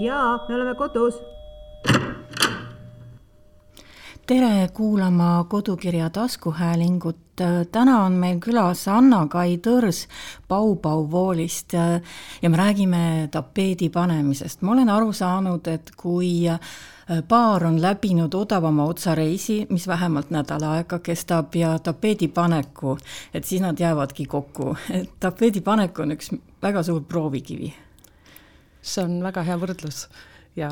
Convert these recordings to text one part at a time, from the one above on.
jaa, me oleme kodus. tere kuulama Kodukirja taskuhäälingut. täna on meil külas Anna-Kai Tõrs Pau-Pau voolist ja me räägime tapeedi panemisest. ma olen aru saanud, et kui paar on läbinud odavama otsareisi, mis vähemalt nädal aega kestab, ja tapeedi paneku, et siis nad jäävadki kokku. tapeedi panek on üks väga suur proovikivi see on väga hea võrdlus ja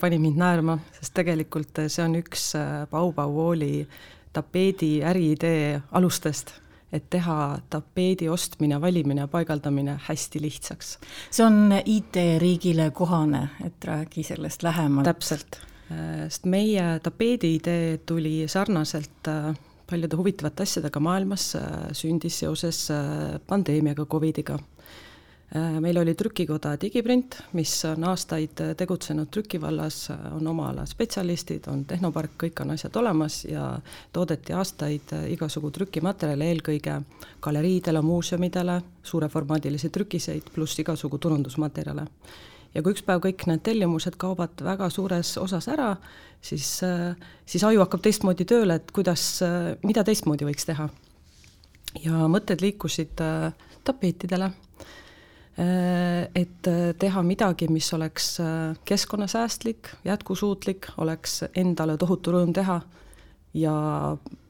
pani mind naerma, sest tegelikult see on üks äh, Walli tapeedi äriidee alustest, et teha tapeedi ostmine, valimine ja paigaldamine hästi lihtsaks. see on IT-riigile kohane, et räägi sellest lähemalt. täpselt, äh, sest meie tapeedi idee tuli sarnaselt äh, paljude huvitavate asjadega maailmas, sündis seoses pandeemiaga, Covidiga meil oli trükikoda Digiprint, mis on aastaid tegutsenud trükivallas, on oma ala spetsialistid, on tehnopark, kõik on asjad olemas ja toodeti aastaid igasugu trükimaterjale, eelkõige galeriidele, muuseumidele, suureformaadilisi trükiseid, pluss igasugu turundusmaterjale. ja kui üks päev kõik need tellimused kaovad väga suures osas ära, siis, siis aju hakkab teistmoodi tööle, et kuidas, mida teistmoodi võiks teha. ja mõtted liikusid äh, tapeetidele Äh, et äh, teha midagi, mis oleks äh, keskkonnasäästlik, jätkusuutlik, oleks endale tohutu rõõm teha ja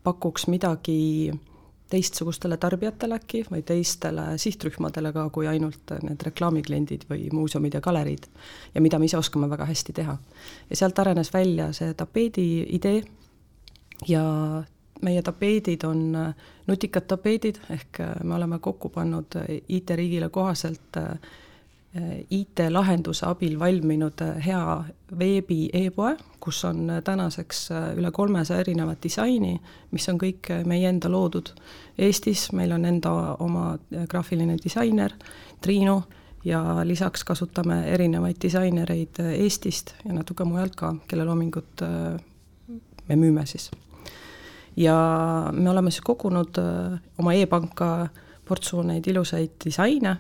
pakuks midagi teistsugustele tarbijatele äkki või teistele sihtrühmadele ka, kui ainult need reklaamikliendid või muuseumid ja galeriid. ja mida me ise oskame väga hästi teha. ja sealt arenes välja see tapeedi idee ja meie tapeedid on äh, nutikad tapeedid, ehk äh, me oleme kokku pannud äh, IT-riigile kohaselt IT-lahenduse abil valminud hea veebi e-poe, kus on tänaseks üle kolmesaja erinevat disaini, mis on kõik meie enda loodud. Eestis meil on enda oma graafiline disainer, Triinu, ja lisaks kasutame erinevaid disainereid Eestist ja natuke mujalt ka, kelle loomingut me müüme siis ja me oleme siis kogunud äh, oma e-panka portsu neid ilusaid disaine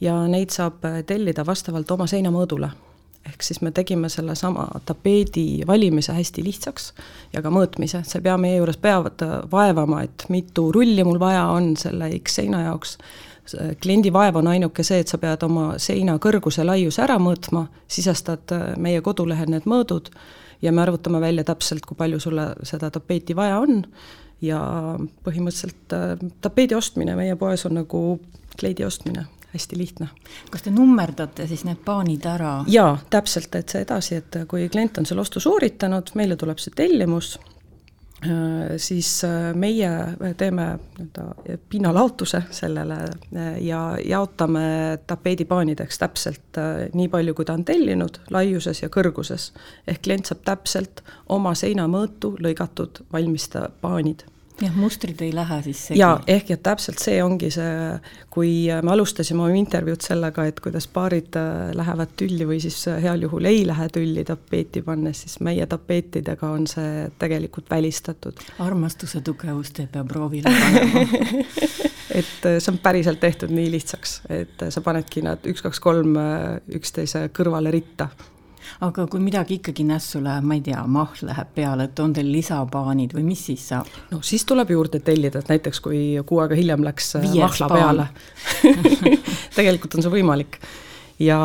ja neid saab äh, tellida vastavalt oma seinamõõdule. ehk siis me tegime sellesama tapeedi valimise hästi lihtsaks ja ka mõõtmise, sa ei pea meie juures peavad äh, vaevama, et mitu rulli mul vaja on selle X seina jaoks, kliendi vaev on ainuke see, et sa pead oma seina kõrguse, laiuse ära mõõtma, sisestad meie kodulehel need mõõdud ja me arvutame välja täpselt, kui palju sulle seda tapeeti vaja on ja põhimõtteliselt äh, tapeedi ostmine meie poes on nagu kleidi ostmine, hästi lihtne. kas te nummerdate siis need paanid ära? jaa, täpselt, et see edasi, et kui klient on selle ostu sooritanud, meile tuleb see tellimus siis äh, meie teeme nii-öelda pinnalaotuse sellele äh, ja jaotame tapeedipaanideks täpselt nii palju, kui ta on tellinud, laiuses ja kõrguses. ehk klient saab täpselt oma seinamõõtu lõigatud valmis paanid jah, mustrid ei lähe siis segi. jaa, ehk et täpselt see ongi see, kui me alustasime oma intervjuud sellega, et kuidas paarid äh, lähevad tülli või siis äh, heal juhul ei lähe tülli tapeeti pannes, siis meie tapeetidega on see tegelikult välistatud. armastuse tugevust ei pea proovile panema et äh, see on päriselt tehtud nii lihtsaks, et sa panedki nad üks-kaks-kolm üksteise kõrvale ritta aga kui midagi ikkagi nässu läheb, ma ei tea, mahl läheb peale, et on teil lisapaanid või mis siis saab? no siis tuleb juurde tellida, et näiteks kui kuu aega hiljem läks äh, Viies mahla paan. peale tegelikult on see võimalik ja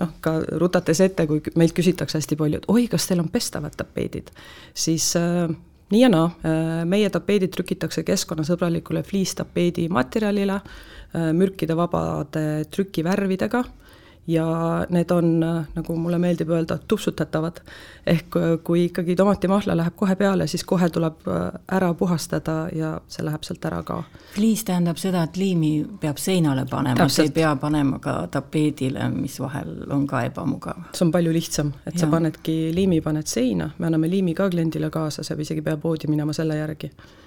noh, ka rutates ette, kui meilt küsitakse hästi palju, et oi, kas teil on pestavad tapeedid, siis äh, nii ja naa äh,, meie tapeedid trükitakse keskkonnasõbralikule fliistapeedi materjalile äh,, mürkide vabade trükivärvidega ja need on, nagu mulle meeldib öelda, tupsutatavad. ehk äh, kui ikkagi tomatimahla läheb kohe peale, siis kohe tuleb äh, ära puhastada ja see läheb sealt ära ka. fliis tähendab seda, et liimi peab seinale panema, ei pea panema ka tapeedile, mis vahel on ka ebamugav. see on palju lihtsam, et ja. sa panedki liimi, paned seina, me anname liimi ka kliendile kaasa, sa isegi ei pea poodi minema selle järgi Äh,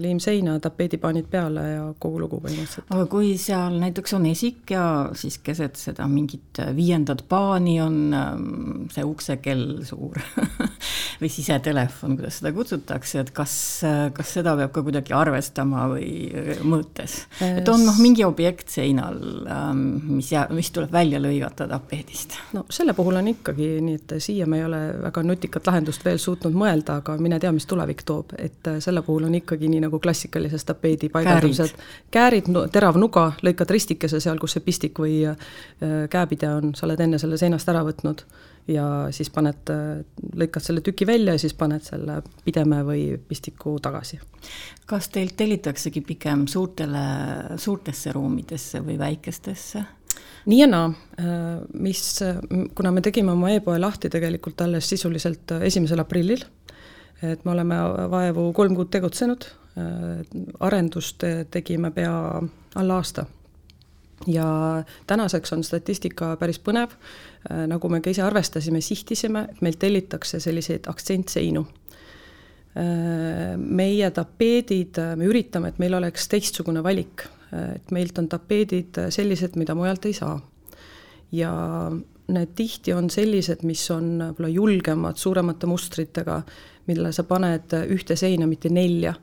liim seina, tapeedipaanid peale ja kogu lugu põhimõtteliselt. aga kui seal näiteks on esik ja siis keset seda mingit viiendat paani on ähm, see uksekell suur või sisetelefon, kuidas seda kutsutakse, et kas, kas seda peab ka kuidagi arvestama või mõõtes? et on noh, mingi objekt seinal, ähm, mis jääb, mis tuleb välja lõigata tapeedist? no selle puhul on ikkagi nii, et siia me ei ole väga nutikat lahendust veel suutnud mõelda, aga mine tea, mis tulevik toob, et selle puhul on on ikkagi nii nagu klassikalises tapeedi paigaldamised. käärid, terav nuga, lõikad ristikese seal, kus see pistik või äh, käepide on, sa oled enne selle seinast ära võtnud ja siis paned, äh, lõikad selle tüki välja ja siis paned selle pideme või pistiku tagasi. kas teilt tellitaksegi pigem suurtele, suurtesse ruumidesse või väikestesse? nii ja naa, äh, mis, kuna me tegime oma e-poe lahti tegelikult alles sisuliselt esimesel aprillil et me oleme vaevu kolm kuud tegutsenud, arendust tegime pea alla aasta. ja tänaseks on statistika päris põnev, nagu me ka ise arvestasime, sihtisime, et meilt tellitakse selliseid aktsentseinu meie tapeedid, me üritame, et meil oleks teistsugune valik, et meilt on tapeedid sellised, mida mujalt ei saa. ja need tihti on sellised, mis on võib-olla julgemad, suuremate mustritega, mille sa paned ühte seina, mitte nelja.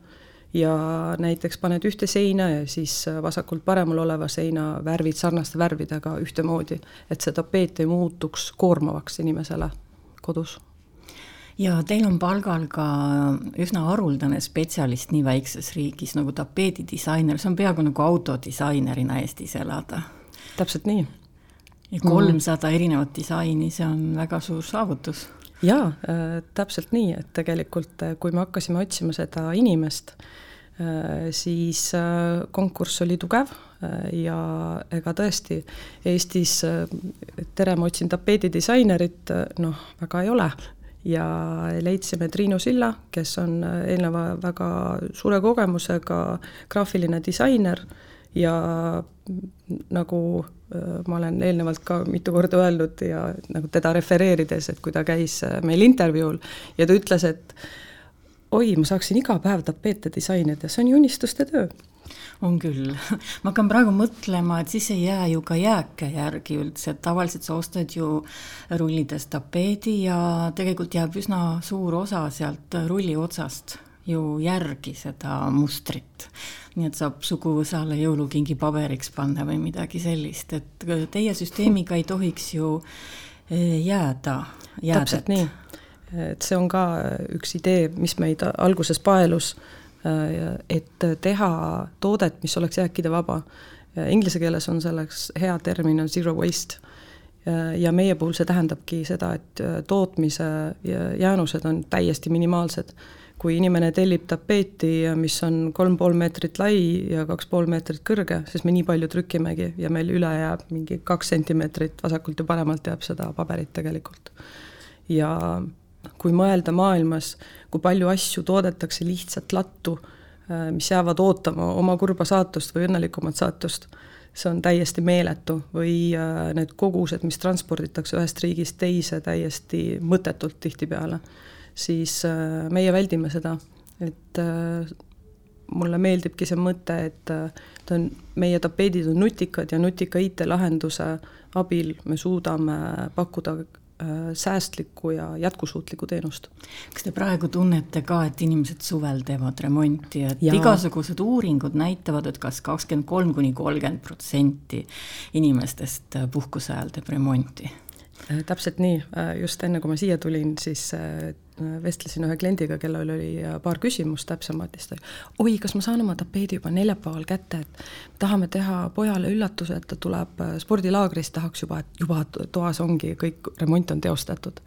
ja näiteks paned ühte seina ja siis vasakult paremal oleva seina värvid sarnaste värvidega ühtemoodi, et see tapeet ei muutuks koormavaks inimesele kodus ja teil on palgal ka üsna haruldane spetsialist nii väikses riigis nagu tapeedidisainer, see on peaaegu nagu autodisainerina Eestis elada. täpselt nii. ja kolmsada mm. erinevat disaini, see on väga suur saavutus jaa äh,, täpselt nii, et tegelikult äh, kui me hakkasime otsima seda inimest äh,, siis äh, konkurss oli tugev äh, ja ega tõesti Eestis äh, tere, ma otsin tapeedidisainerit noh, väga ei ole. Ja leidsime Triinu Silla, kes on eelneva väga suure kogemusega graafiline disainer ja nagu ma olen eelnevalt ka mitu korda öelnud ja nagu teda refereerides, et kui ta käis äh, meil intervjuul ja ta ütles, et oi, ma saaksin iga päev tapeete disainida, see on ju unistuste töö. On küll, ma hakkan praegu mõtlema, et siis ei jää ju ka jääke järgi üldse, et tavaliselt sa ostad ju rullides tapeedi ja tegelikult jääb üsna suur osa sealt rulli otsast ju järgi seda mustrit. nii et saab suguvõsale jõulukingi paberiks panna või midagi sellist, et teie süsteemiga ei tohiks ju eh, jääda. täpselt nii, et see on ka üks idee, mis meid alguses paelus, eh, et teha toodet, mis oleks jääkide vaba. Inglise keeles on selleks hea termin on zero waste ja meie puhul see tähendabki seda, et tootmise jäänused on täiesti minimaalsed kui inimene tellib tapeeti, mis on kolm pool meetrit lai ja kaks pool meetrit kõrge, siis me nii palju trükimegi ja meil üle jääb mingi kaks sentimeetrit vasakult ja paremalt jääb seda paberit tegelikult. ja kui mõelda maailmas, kui palju asju toodetakse lihtsalt lattu, äh, mis jäävad ootama oma kurba saatust või õnnelikumat saatust, see on täiesti meeletu või äh, need kogused, mis transporditakse ühest riigist teise täiesti mõttetult tihtipeale siis äh, meie väldime seda, et äh, mulle meeldibki see mõte, et äh, ta on, meie tapeedid on nutikad ja nutika IT-lahenduse abil me suudame pakkuda säästlikku ja jätkusuutlikku teenust. kas te praegu tunnete ka, et inimesed suvel teevad remonti, et ja. igasugused uuringud näitavad, et kas kakskümmend kolm kuni kolmkümmend protsenti inimestest puhkuse ajal teeb remonti? täpselt nii, just enne kui ma siia tulin, siis vestlesin ühe kliendiga, kellel oli paar küsimust täpsemalt, siis ta oi, kas ma saan oma tapeedi juba neljapäeval kätte, et tahame teha pojale üllatuse, et ta tuleb spordilaagrist, tahaks juba, et juba toas ongi kõik, remont on teostatud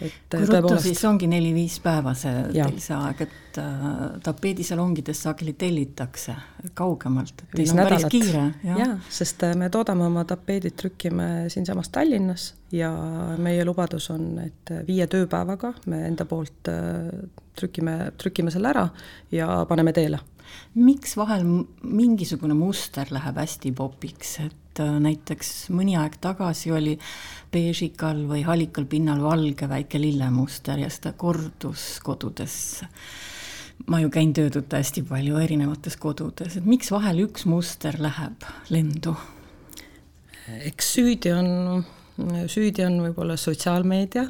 et kui ruttu tõepoolest... siis ongi neli-viis päeva see ja. teil see aeg, et äh, tapeedisalongides sageli tellitakse kaugemalt, et teil on nädalat. päris kiire. jaa, sest äh, me toodame oma tapeedid, trükime siinsamas Tallinnas ja meie lubadus on, et viie tööpäevaga me enda poolt äh, trükime, trükime selle ära ja paneme teele. Miks vahel mingisugune muster läheb hästi popiks, et äh, näiteks mõni aeg tagasi oli beežikal või hallikal pinnal valge väike lillemuster ja seda kordus kodudes. Ma ju käin töötada hästi palju erinevates kodudes, et miks vahel üks muster läheb lendu? eks süüdi on, süüdi on võib-olla sotsiaalmeedia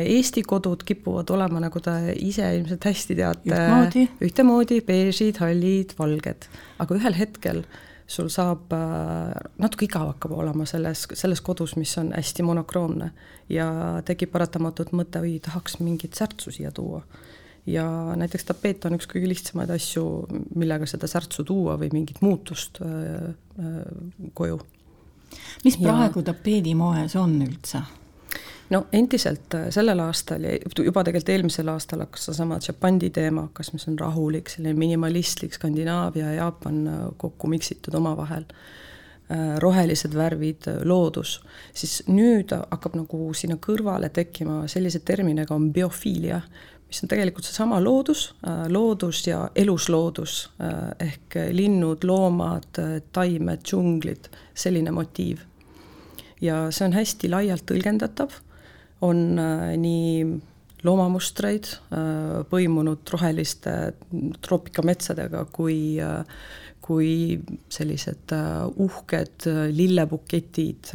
Eesti kodud kipuvad olema, nagu te ise ilmselt hästi teate, ühtemoodi, ühtemoodi beežid, hallid, valged, aga ühel hetkel sul saab äh, natuke igav hakkab olema selles, selles kodus, mis on hästi monokroomne ja tekib paratamatult mõte, oi, tahaks mingit särtsu siia tuua. ja näiteks tapeet on üks kõige lihtsamaid asju, millega seda särtsu tuua või mingit muutust äh, äh, koju. mis praegu ja... tapeedimoes on üldse? No endiselt äh, sellel aastal ja juba tegelikult eelmisel aastal hakkas seesama Japandi teema hakkas, mis on rahulik, selline minimalistlik Skandinaavia ja Jaapan äh, kokku miksitud omavahel äh, rohelised värvid, loodus, siis nüüd hakkab nagu sinna kõrvale tekkima sellise terminiga on biofiilia, mis on tegelikult seesama loodus, loodus ja elusloodus ehk linnud, loomad, taimed, džunglid, selline motiiv. ja see on hästi laialt tõlgendatav on äh, nii loomamustreid äh, põimunud roheliste troopikametsadega kui äh, kui sellised uhked lillepuketid,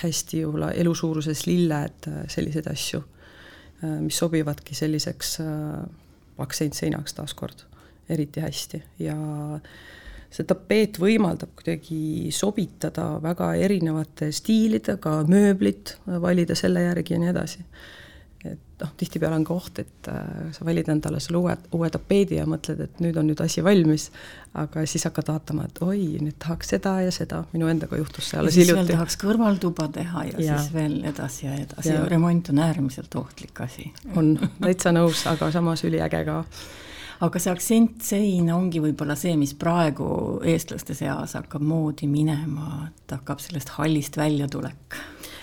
hästi võib-olla elusuuruses lilled, selliseid asju, mis sobivadki selliseks aksentseinaks taaskord eriti hästi. Ja see tapeet võimaldab kuidagi sobitada väga erinevate stiilidega mööblit, valida selle järgi ja nii edasi. et noh, tihtipeale on ka oht, et äh, sa valid endale selle uue, uue tapeedi ja mõtled, et nüüd on nüüd asi valmis, aga siis hakkad vaatama, et oi, nüüd tahaks seda ja seda, minu endaga juhtus see alles hiljuti. tahaks kõrvaltuba teha ja, ja siis veel edasi ja edasi ja remont on äärmiselt ohtlik asi. on, täitsa nõus, aga samas üliäge ka aga see aksentsein ongi võib-olla see, mis praegu eestlaste seas hakkab moodi minema, et hakkab sellest hallist väljatulek.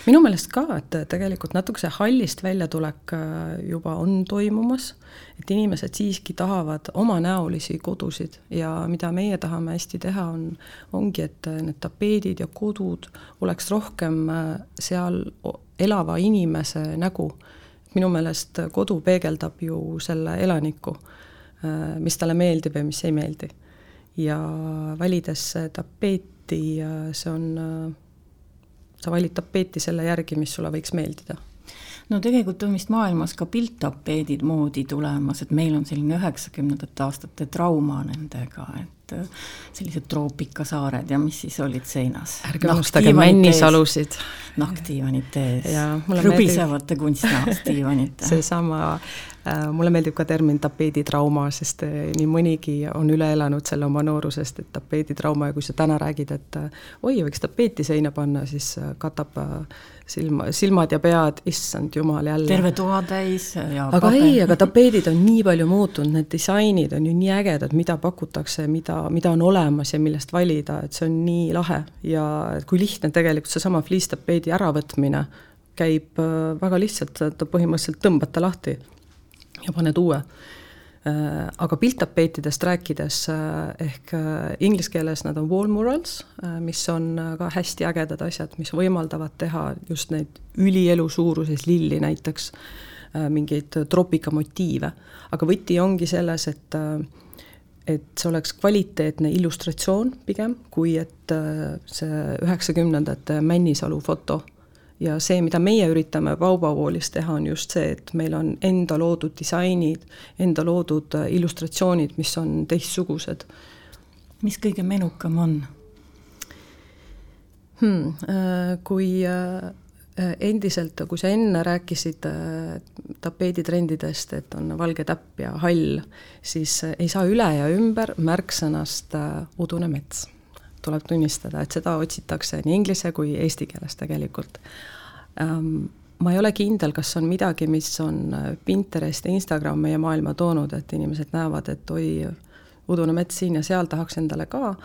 minu meelest ka, et tegelikult natuke see hallist väljatulek äh, juba on toimumas, et inimesed siiski tahavad omanäolisi kodusid ja mida meie tahame hästi teha, on, ongi, et need tapeedid ja kodud oleks rohkem äh, seal elava inimese nägu minu meelest kodu peegeldab ju selle elaniku mis talle meeldib ja mis ei meeldi. ja valides tapeeti, see on, äh, sa valid tapeeti selle järgi, mis sulle võiks meeldida no tegelikult on vist maailmas ka pilttapeedid moodi tulemas, et meil on selline üheksakümnendate aastate trauma nendega, et äh, sellised troopikasaared ja mis siis olid seinas. ärge unustage männisalusid. nahkdiivanite ees, krõbisevate kunstnahast diivanite. seesama Äh, mulle meeldib ka termin tapeeditrauma, sest äh, nii mõnigi on üle elanud selle oma noorusest, et tapeeditrauma ja kui sa täna räägid, et oi, võiks tapeeti seina panna, siis katab silma, silmad ja pead, issand jumal, jälle. terve toa täis ja aga paber. ei, aga tapeedid on nii palju muutunud, need disainid on ju nii ägedad, mida pakutakse, mida, mida on olemas ja millest valida, et see on nii lahe ja kui lihtne tegelikult seesama fliistapeedi äravõtmine käib väga lihtsalt, et põhimõtteliselt tõmbad ta lahti ja paned uue. Äh, aga pilttapeetidest rääkides äh, ehk äh, inglise keeles nad on wall murals, mis on ka hästi ägedad asjad, mis võimaldavad teha just neid ülielu suuruses lilli näiteks, mingeid troopikamotiive. aga võti ongi selles, et et see oleks kvaliteetne illustratsioon pigem, kui et see üheksakümnendate Männisalu foto ja see, mida meie üritame Baubauwoolis teha, on just see, et meil on enda loodud disainid, enda loodud äh, illustratsioonid, mis on teistsugused. mis kõige menukam on hmm,? Äh, kui äh, endiselt, kui sa enne rääkisid tapeeditrendidest, et on valge täpp ja hall, siis ei saa üle ja ümber märksõnast udune mets tuleb tunnistada, et seda otsitakse nii inglise kui eesti keeles tegelikult ähm,. ma ei ole kindel, kas on midagi, mis on äh, Pinterest ja Instagram meie maailma toonud, et inimesed näevad, et oi, udune mets siin ja seal tahaks endale ka,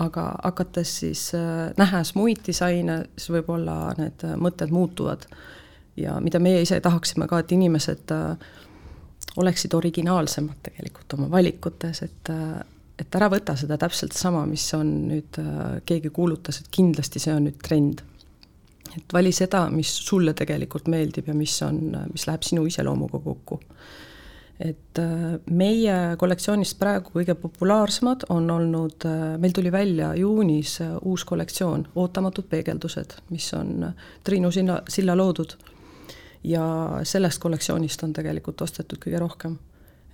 aga hakates siis äh,, nähes muid disaine, siis võib-olla need äh, mõtted muutuvad. ja mida meie ise tahaksime ka, et inimesed äh, oleksid originaalsemad tegelikult oma valikutes, et et ära võta seda täpselt sama, mis on nüüd, keegi kuulutas, et kindlasti see on nüüd trend. et vali seda, mis sulle tegelikult meeldib ja mis on, mis läheb sinu iseloomuga kokku. Et äh, meie kollektsioonist praegu kõige populaarsemad on olnud, äh, meil tuli välja juunis äh, uus kollektsioon, Ootamatud peegeldused, mis on Triinu Silla, Silla loodud. ja sellest kollektsioonist on tegelikult ostetud kõige rohkem.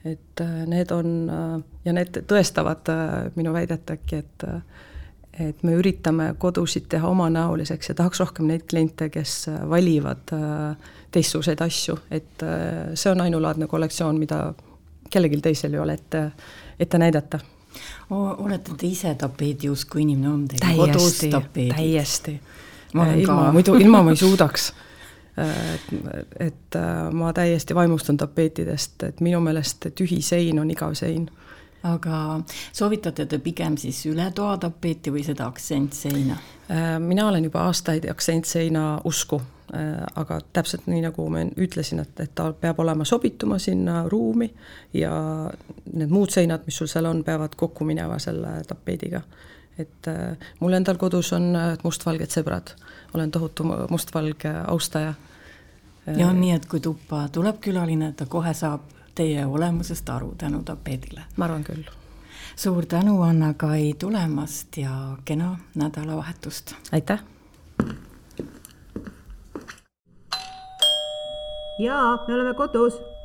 et need on ja need tõestavad minu väidet äkki, et et me üritame kodusid teha omanäoliseks ja tahaks rohkem neid kliente, kes valivad äh, teistsuguseid asju, et äh, see on ainulaadne kollektsioon, mida kellelgi teisel ei ole ette, ette näidata. olete te ise tapeediusku inimene, on teil kodus tapeedid? täiesti. ilma, muidu, ilma ma ei suudaks et, et äh, ma täiesti vaimustun tapeetidest, et minu meelest tühi sein on igav sein aga soovitate te pigem siis ületoatapeeti või seda aktsentseina? Äh, mina olen juba aastaid aktsentseina usku, äh, aga täpselt nii, nagu ma ütlesin, et, et ta peab olema sobituma sinna ruumi ja need muud seinad, mis sul seal on, peavad kokku minema selle tapeediga. et äh, mul endal kodus on mustvalged sõbrad, olen tohutu mustvalge austaja. ja on nii, et kui tuppa tuleb külaline, ta kohe saab teie olemusest aru tänu tapeedile. ma arvan küll. suur tänu, Anna-Kai tulemast ja kena nädalavahetust! aitäh! jaa, me oleme kodus